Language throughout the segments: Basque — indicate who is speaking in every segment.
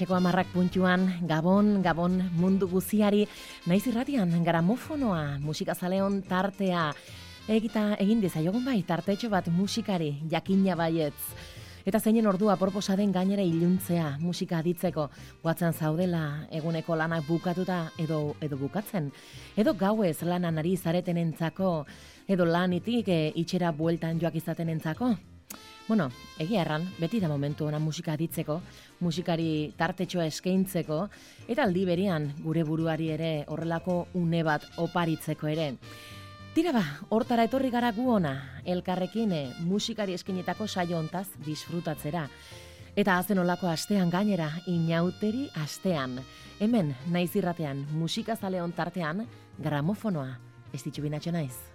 Speaker 1: Arratxeko amarrak puntuan, Gabon, Gabon mundu guziari, naiz irratian gramofonoa, musika zaleon tartea, egita egin dezaiogun bai, tartetxo bat musikari, jakina baietz. Eta zeinen ordua proposa den gainera iluntzea, musika aditzeko, guatzen zaudela, eguneko lanak bukatuta edo, edo bukatzen. Edo gauez lanan ari zareten entzako, edo lanitik e, itxera bueltan joak izaten entzako. Bueno, egia erran, beti da momentu ona musika aditzeko, musikari tartetxoa eskaintzeko, eta aldi berian gure buruari ere horrelako une bat oparitzeko ere. Tira ba, hortara etorri gara gu ona, elkarrekin eh, musikari eskainetako saio ontaz disfrutatzera. Eta hazen olako astean gainera, inauteri astean. Hemen, naiz irratean, musika zaleon tartean, gramofonoa. Ez ditxu binatxo naiz.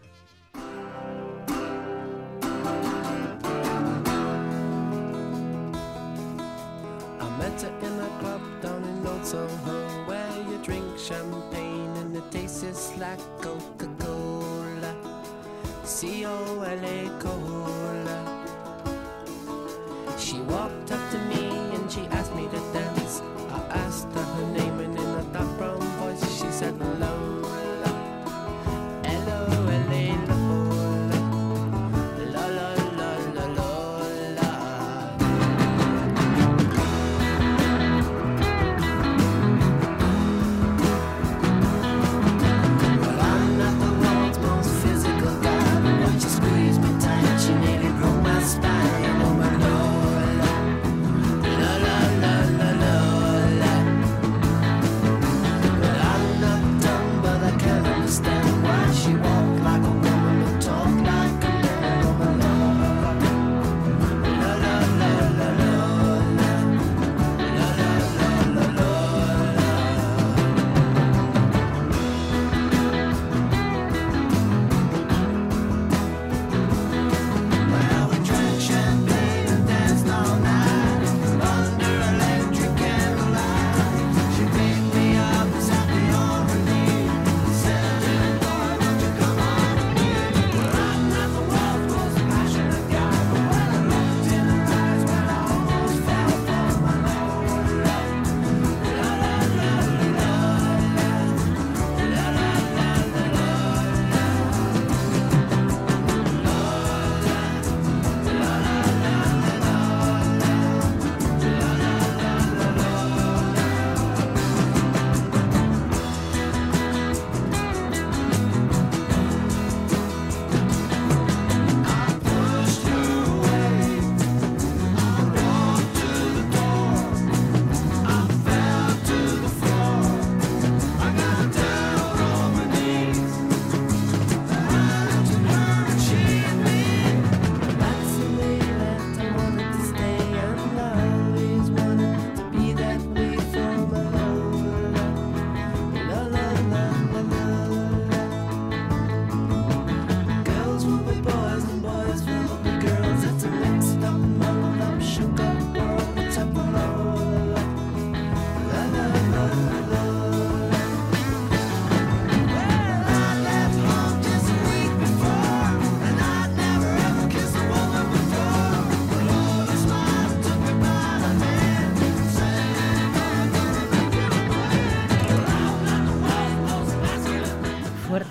Speaker 2: Coca-Cola. C-O-L-A Cola. She walked up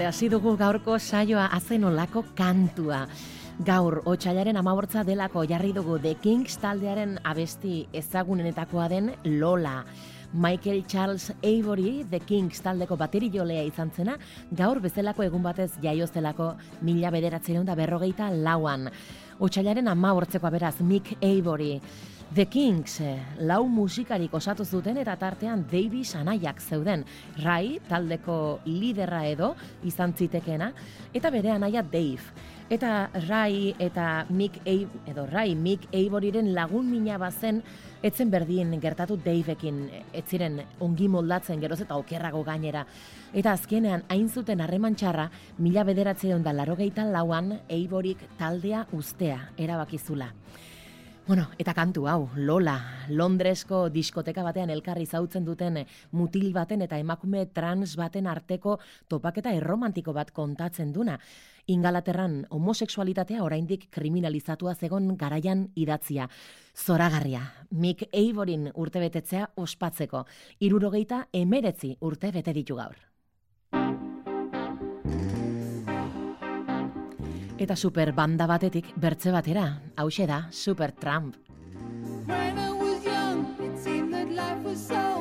Speaker 1: Fuerte hasi dugu gaurko saioa azen olako kantua. Gaur, otxailaren amabortza delako jarri dugu The Kings taldearen abesti ezagunenetakoa den Lola. Michael Charles Avery, The Kings taldeko bateri jolea izan zena, gaur bezalako egun batez jaioztelako mila bederatzen da berrogeita lauan. Otxailaren ama beraz, Mick Avery. The Kings, eh, lau musikarik osatu zuten eta tartean Davis anaiak zeuden. Rai, taldeko liderra edo, izan zitekeena, eta bere anaia Dave. Eta Rai eta Mick A edo Rai Mick Avoriren lagun mina bazen etzen berdien gertatu Daveekin ez ziren ongi moldatzen geroz eta okerrago gainera. Eta azkenean hain zuten harreman txarra, mila bederatzeon da lauan Avorik taldea ustea erabakizula. Bueno, eta kantu hau, Lola, Londresko diskoteka batean elkarri zautzen duten mutil baten eta emakume trans baten arteko topaketa erromantiko bat kontatzen duna. Ingalaterran homosexualitatea oraindik kriminalizatua zegon garaian idatzia. Zoragarria, Mick Avorin urtebetetzea ospatzeko. Irurogeita emeretzi urte bete ditu gaur. Eta super banda batetik bertze batera, hause da Super Trump.
Speaker 3: When I was young, it seemed that life was so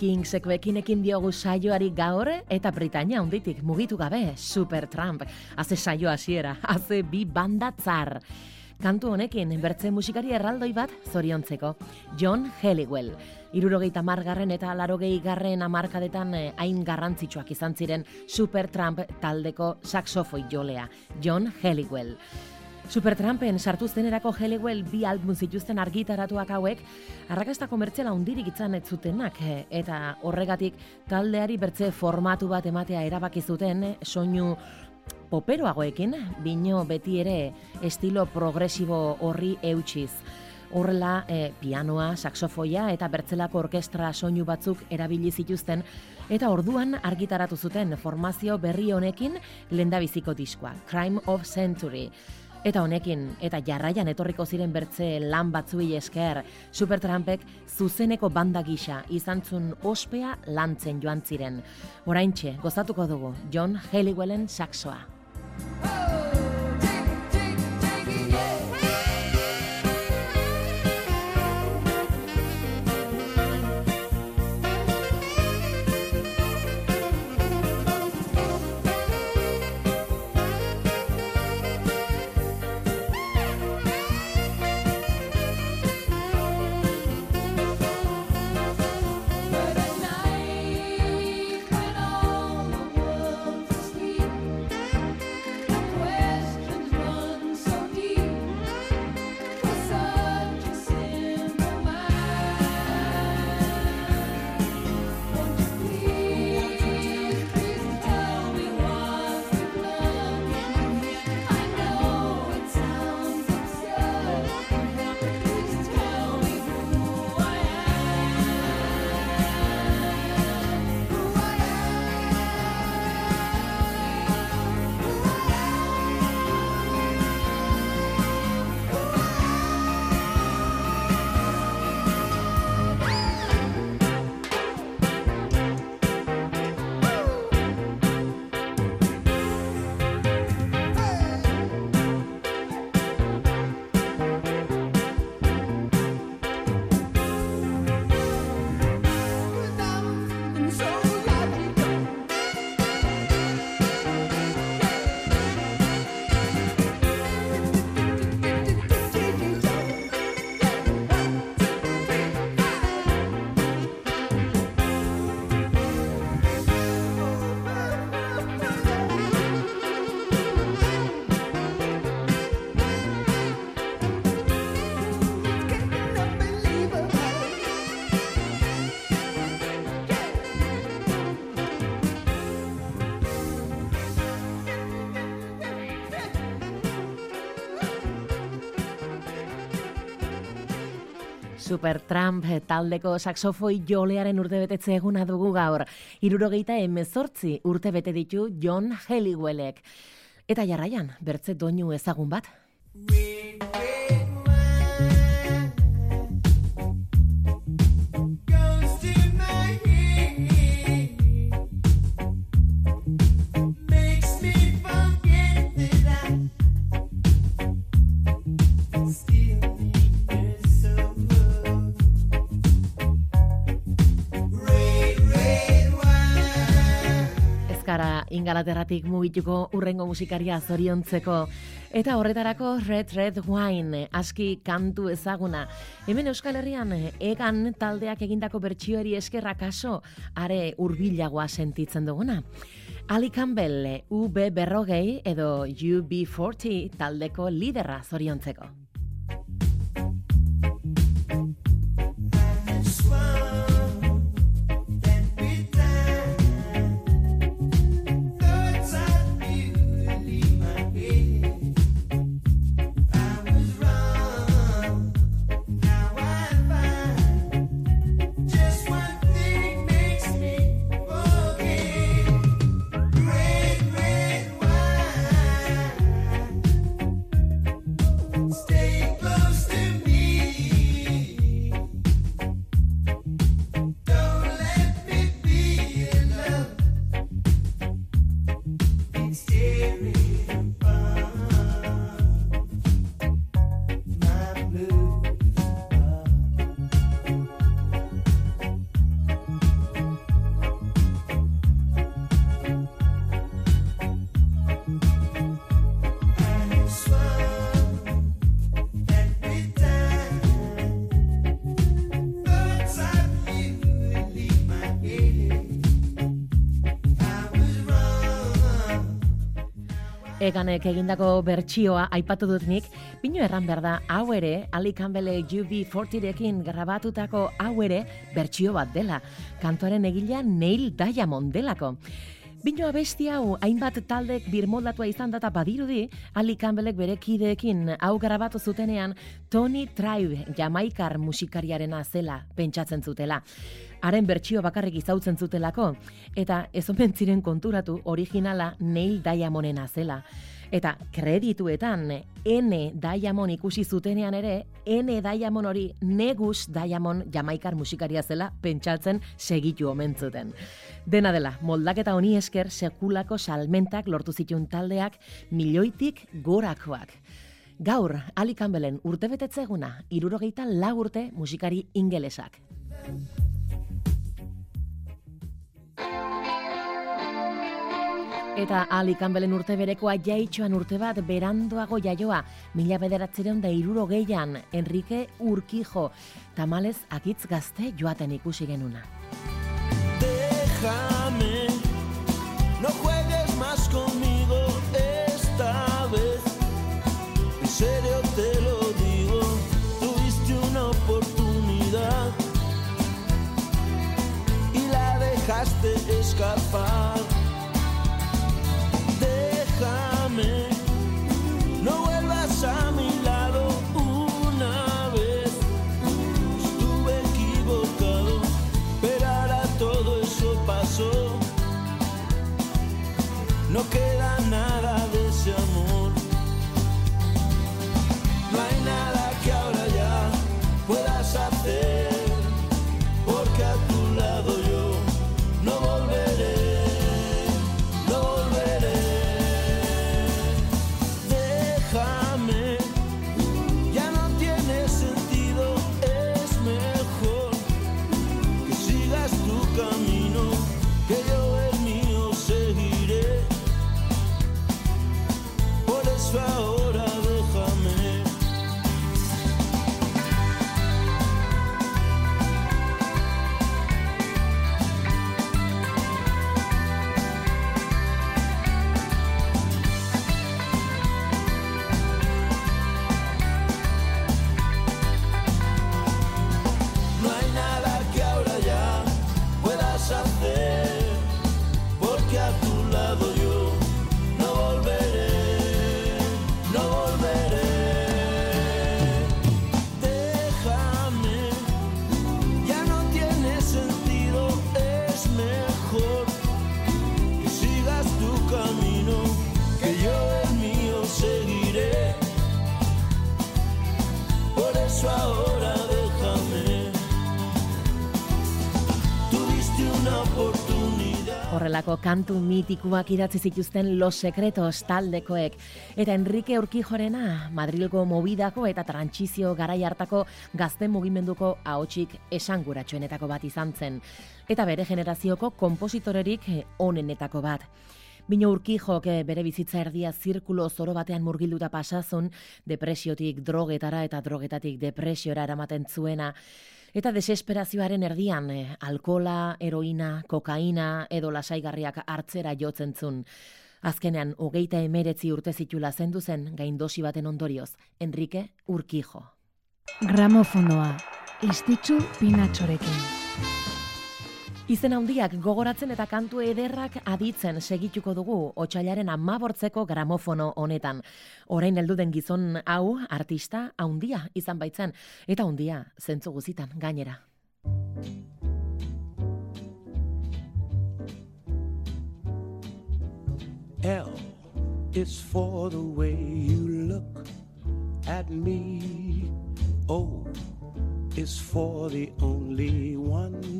Speaker 3: The
Speaker 1: Kingseko ekinekin diogu saioari gaur eta Britania honditik mugitu gabe Super Trump. Haze saio hasiera, haze bi bandatzar. Kantu honekin bertze musikari erraldoi bat zoriontzeko. John Helliwell. Irurogeita margarren eta larogei garren amarkadetan eh, hain garrantzitsuak izan ziren Super Trump taldeko saxofoi jolea. John Helliwell. Supertrampen sartu zenerako Helliwell bi album zituzten argitaratuak hauek, arrakasta komertziala hundirik itzan ez zutenak, eh, eta horregatik taldeari bertze formatu bat ematea erabaki zuten, eh, soinu poperoagoekin, bino beti ere estilo progresibo horri eutxiz. Horrela, eh, pianoa, saxofoia eta bertzelako orkestra soinu batzuk erabili zituzten, eta orduan argitaratu zuten formazio berri honekin lendabiziko diskoa, Crime of Century. Eta honekin, eta jarraian etorriko ziren bertze lan batzuei esker, Supertrampek zuzeneko banda gisa izan zun ospea lantzen joan ziren. Oraintxe, gozatuko dugu, John Helliwellen saxoa.
Speaker 3: But
Speaker 1: Supertramp taldeko saxofoi jolearen urtebetetze eguna dugu gaur. Irurogeita emezortzi urte bete ditu John Helliwellek. Eta jarraian, bertze doinu ezagun bat. Ingalaterratik mugituko urrengo musikaria zoriontzeko. Eta horretarako Red Red Wine, aski kantu ezaguna. Hemen Euskal Herrian egan taldeak egindako bertsioeri eskerra kaso, are hurbilagoa sentitzen duguna. Ali Campbell, UB berrogei edo UB40 taldeko liderra zoriontzeko. Eganek egindako bertsioa aipatu dut nik, pino erran behar da, hau ere, Ali Campbell UB40rekin grabatutako hau ere, bertsio bat dela. Kantuaren egilea Neil Diamond delako. Bino abesti hau, hainbat taldek birmoldatua izan data badirudi, Ali Campbellek bere kideekin hau grabatu zutenean, Tony Tribe, jamaikar musikariarena zela, pentsatzen zutela. Haren bertsio bakarrik izautzen zutelako, eta ez omen ziren konturatu originala Neil Diamondena zela. Eta kredituetan N Diamond ikusi zutenean ere, N Diamond hori Negus Diamond jamaikar musikaria zela pentsatzen segitu omen zuten. Dena dela, moldaketa honi esker sekulako salmentak lortu zituen taldeak milioitik gorakoak. Gaur, Ali Campbellen urtebetetze eguna, irurogeita lau urte musikari ingelesak. Eta Ali Campbellen urte berekoa jaitxoan urte bat berandoago jaioa, mila bederatzireun da iruro geian, Enrique Urquijo, tamalez akitz gazte joaten ikusi genuna.
Speaker 4: Déjame, no juegues más conmigo esta vez. En serio te lo digo, tuviste una oportunidad y la dejaste escapar.
Speaker 1: Horrelako kantu mitikuak idatzi zituzten Los Secretos taldekoek. Eta Enrique Urquijorena, Madrilgo mobidako eta trantsizio garai hartako gazte mugimenduko ahotsik esanguratsuenetako bat izan zen. Eta bere generazioko konpositorerik eh, onenetako bat. Bino urkijok eh, bere bizitza erdia zirkulo zoro batean murgilduta pasazun, depresiotik drogetara eta drogetatik depresiora eramaten zuena, eta desesperazioaren erdian, eh, alkola, heroina, kokaina edo lasaigarriak hartzera jotzen zun. Azkenean, hogeita emeretzi urte zitula zendu zen gaindosi baten ondorioz, Enrique Urkijo.
Speaker 5: Gramofonoa. Istitzu pinatxorekin.
Speaker 1: Izen handiak gogoratzen eta kantu ederrak aditzen segituko dugu otsailaren amabortzeko gramofono honetan. Orain heldu den gizon hau artista handia izan baitzen eta handia zentzu guzitan gainera.
Speaker 6: L is for the way you look at me. O is for the only one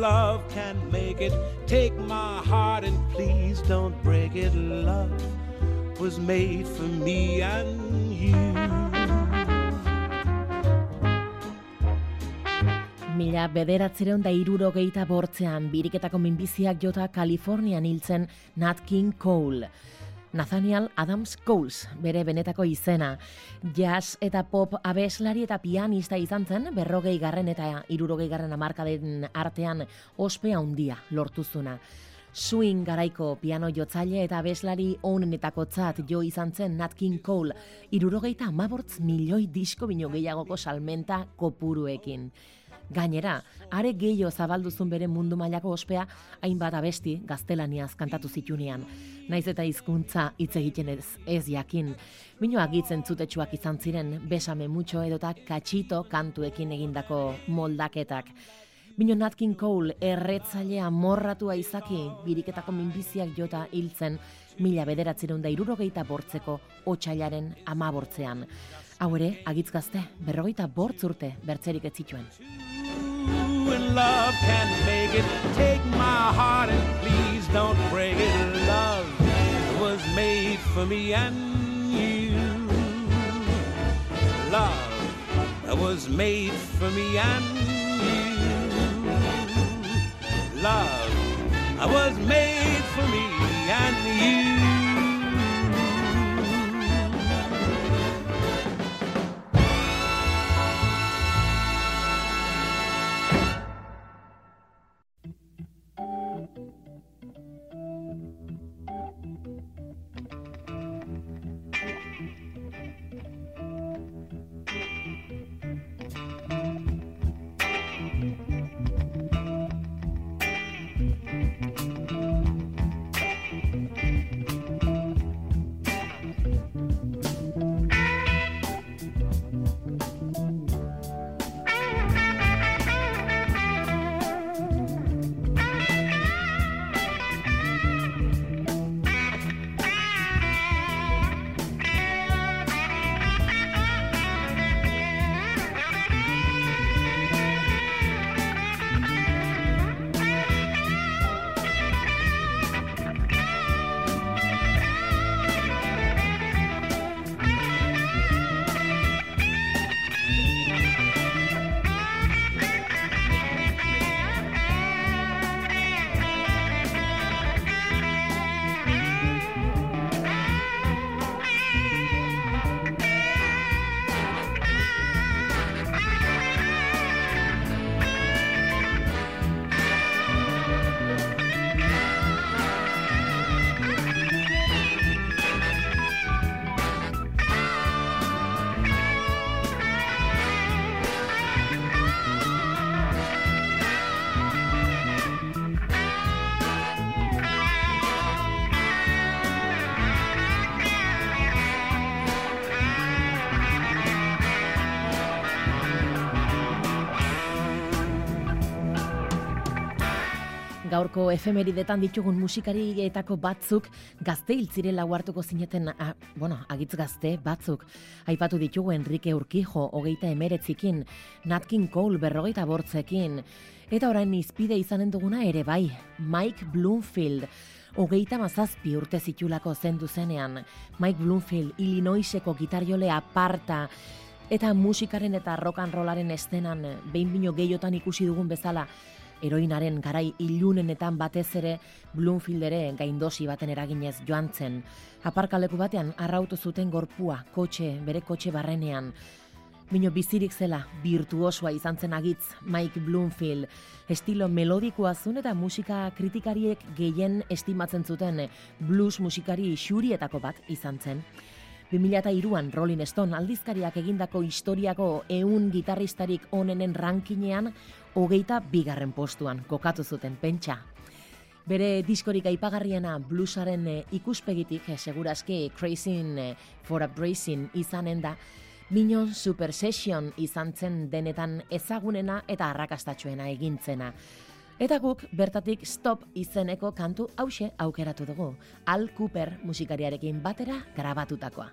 Speaker 6: love can make it. Take my heart and please don't break it. Love was made for me and you.
Speaker 1: Mila bederatzireun da irurogeita bortzean biriketako minbiziak jota Kalifornian hiltzen Nat King Cole. Nathaniel Adams Coles, bere benetako izena. Jazz eta pop abeslari eta pianista izan zen, berrogei garren eta irurogei garren amarkaden artean ospe handia lortuzuna. Swing garaiko piano jotzaile eta abeslari onenetako tzat jo izan zen Nat King Cole, irurogeita amabortz milioi disko bino gehiagoko salmenta kopuruekin. Gainera, are gehiago zabalduzun bere mundu mailako ospea, hainbat abesti gaztelaniaz kantatu zitunean. Naiz eta hizkuntza hitz egiten ez, ez jakin. Bino agitzen zutetsuak izan ziren, besame mucho edota katxito kantuekin egindako moldaketak. Bino Nat King Cole erretzailea morratua izaki, biriketako minbiziak jota hiltzen, mila bederatzeron da irurogeita bortzeko otxailaren amabortzean. Hau ere, agitz gazte, berrogeita bortz urte bertzerik ez zituen.
Speaker 6: Was made for me and you. Love was made for me and you.
Speaker 1: Gaurko efemeridetan ditugun musikarietako batzuk gazte hiltzirela hartuko zineten, a, bueno, agitz gazte batzuk. Aipatu ditugu Enrique Urquijo, hogeita emeretzikin, Nat King Cole berrogeita bortzekin, eta orain izpide izanen duguna ere bai, Mike Bloomfield, hogeita mazazpi urte zitulako zendu zenean, Mike Bloomfield, Illinoiseko gitarjole aparta, eta musikaren eta rock and rollaren estenan behin bino gehiotan ikusi dugun bezala, heroinaren garai ilunenetan batez ere Bloomfield ere gaindosi baten eraginez joan zen. Aparkaleku batean arrautu zuten gorpua, kotxe, bere kotxe barrenean. Bino bizirik zela, virtuosoa izan zen agitz Mike Bloomfield, estilo melodikoa zuen eta musika kritikariek gehien estimatzen zuten blues musikari xurietako bat izan zen. 2002an Rolling Stone aldizkariak egindako historiako eun gitarristarik onenen rankinean hogeita bigarren postuan kokatu zuten pentsa. Bere diskorik aipagarriena bluesaren eh, ikuspegitik, eh, seguraski Crazy eh, for a Bracing izanen da, Minon Super Session izan zen denetan ezagunena eta arrakastatxoena egintzena. Eta guk bertatik stop izeneko kantu hause aukeratu dugu. Al Cooper musikariarekin batera grabatutakoa.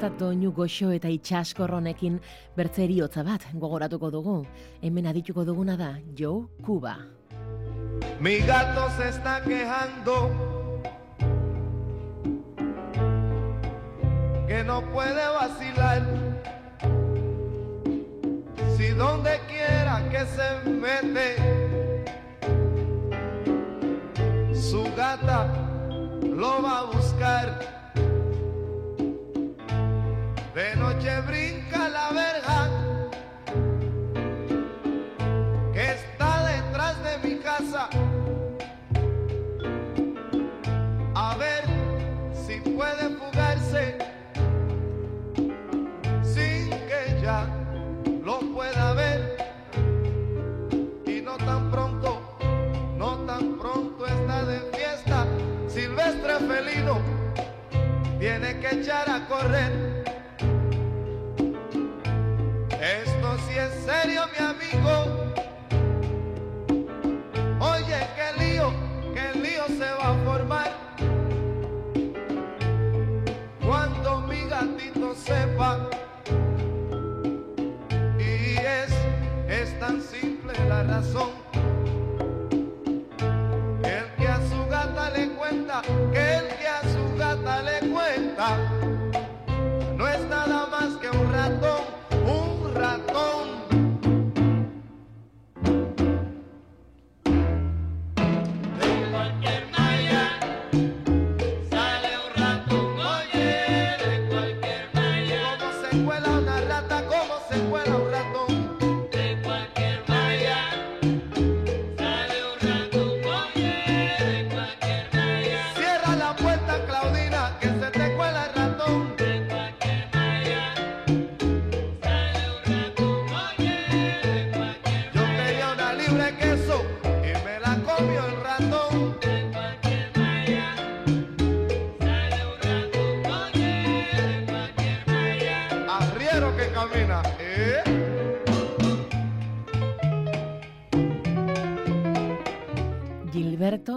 Speaker 1: Eta doinu goxo eta itxaskorronekin bertze eriotza bat gogoratuko dugu. Hemen adituko duguna da Joe Cuba.
Speaker 7: Mi gato se está quejando que no puede vacilar. Si donde quiera que se mete, su gata lo va a buscar. Noche brinca la verja que está detrás de mi casa. A ver si puede fugarse sin que ella lo pueda ver. Y no tan pronto, no tan pronto está de fiesta. Silvestre felino tiene que echar a correr. Sí es serio, mi amigo. Oye, qué lío, qué lío se va a formar. Cuando mi gatito sepa. Y es, es tan simple la razón.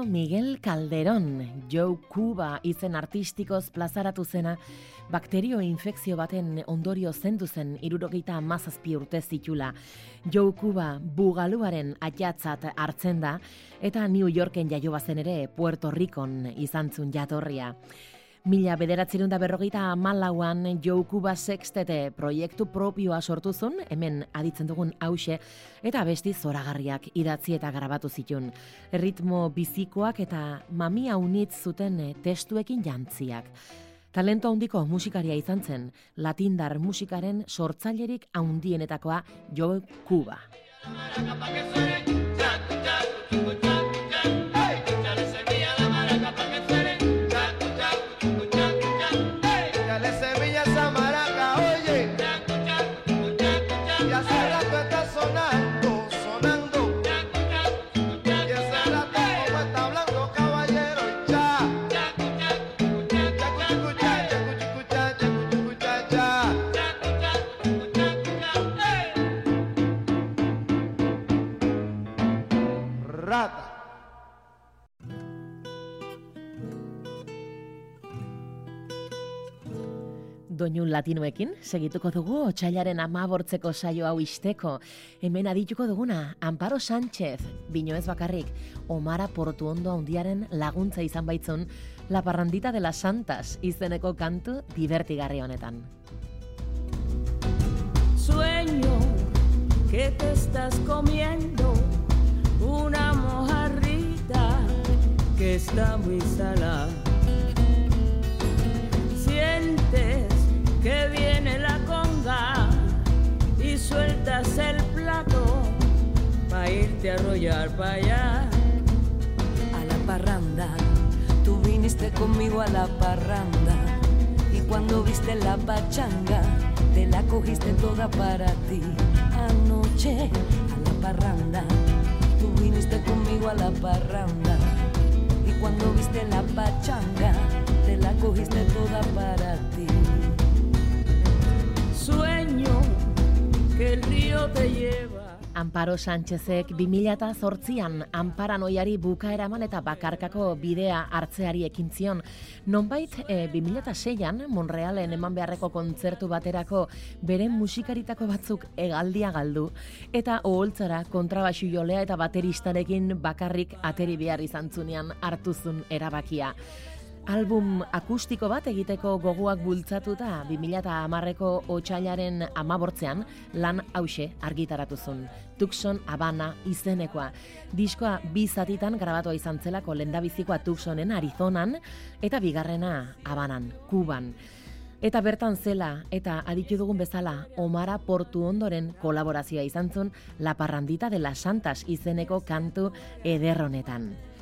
Speaker 1: Miguel Calderón, Joe Cuba izen artistikoz plazaratu zena, bakterio infekzio baten ondorio zendu zen irurogeita amazazpi urte zitula. Joe Cuba bugaluaren atjatzat hartzen da, eta New Yorken jaio bazen ere Puerto Ricon izan zun jatorria. Mila bederatzerun da berrogeita malauan Joe Cuba Sextete proiektu propioa sortu zuen, hemen aditzen dugun hause, eta besti zoragarriak idatzi eta grabatu zitun. Ritmo bizikoak eta mamia unitz zuten testuekin jantziak. Talento handiko musikaria izan zen, latindar musikaren sortzailerik handienetakoa Joe Cuba. Doinun latinoekin, segituko dugu otxailaren amabortzeko saio hau isteko. Hemen adituko duguna, Amparo Sánchez, bino ez bakarrik, Omara Portuondo handiaren laguntza izan baitzun, La Parrandita de las Santas izeneko kantu divertigarri honetan.
Speaker 8: Sueño que te estás comiendo una mojarrita que está muy salada. Sientes que viene la conga y sueltas el plato para irte a arrollar para allá.
Speaker 9: a la parranda. Tú viniste conmigo a la parranda. Y cuando viste la pachanga, te la cogiste toda para ti. Anoche a la parranda. Tú viniste conmigo a la parranda. Y cuando viste la pachanga, te la cogiste toda para ti.
Speaker 8: El río te lleva.
Speaker 1: Amparo Sánchezek 2008an Amparanoiari bukaera eman eta bakarkako bidea hartzeari ekin zion. Nonbait e, 2006an Monrealen eman beharreko kontzertu baterako beren musikaritako batzuk egaldia galdu eta oholtzara kontrabaxu jolea eta bateristarekin bakarrik ateri behar izan zunean hartuzun erabakia. Album akustiko bat egiteko gogoak bultzatuta 2010ko otxailaren amabortzean lan hause argitaratu zuen. Tucson Habana izenekoa. Diskoa bi zatitan grabatua izan zelako lendabizikoa Tucsonen Arizonan eta bigarrena Habanan, Kuban. Eta bertan zela, eta aditu dugun bezala, Omara Portu ondoren kolaborazioa izan zuen La Parrandita de las Santas izeneko kantu ederronetan.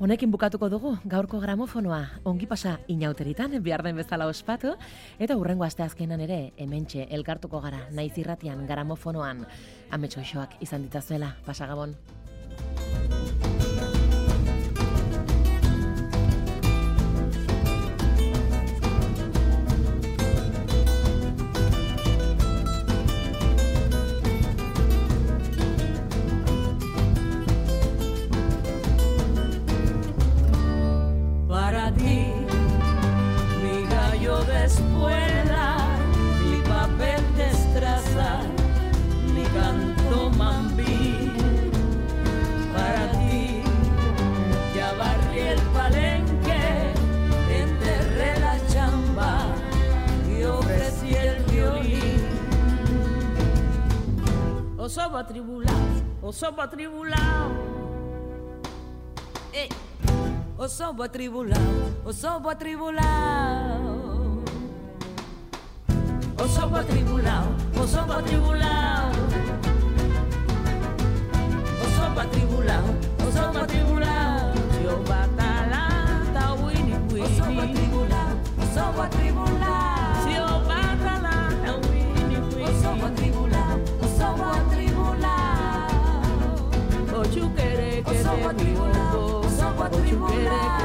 Speaker 1: Honekin bukatuko dugu gaurko gramofonoa ongi pasa inauteritan behar den bezala ospatu eta hurrengo asteazkenan ere hementxe elkartuko gara naiz irratian gramofonoan ametxo isoak izan ditazuela pasagabon.
Speaker 8: somos atribulados, o somos tribulado. Ei,
Speaker 9: eh, o somos tribulado, o somos tribulado.
Speaker 8: O somos tribulado, o somos tribulado. O somos tribulado, o somos tribulado. Yo batalata, winnie, winnie.
Speaker 9: O
Speaker 8: somos tribulado,
Speaker 9: o somos tribulado. só com a.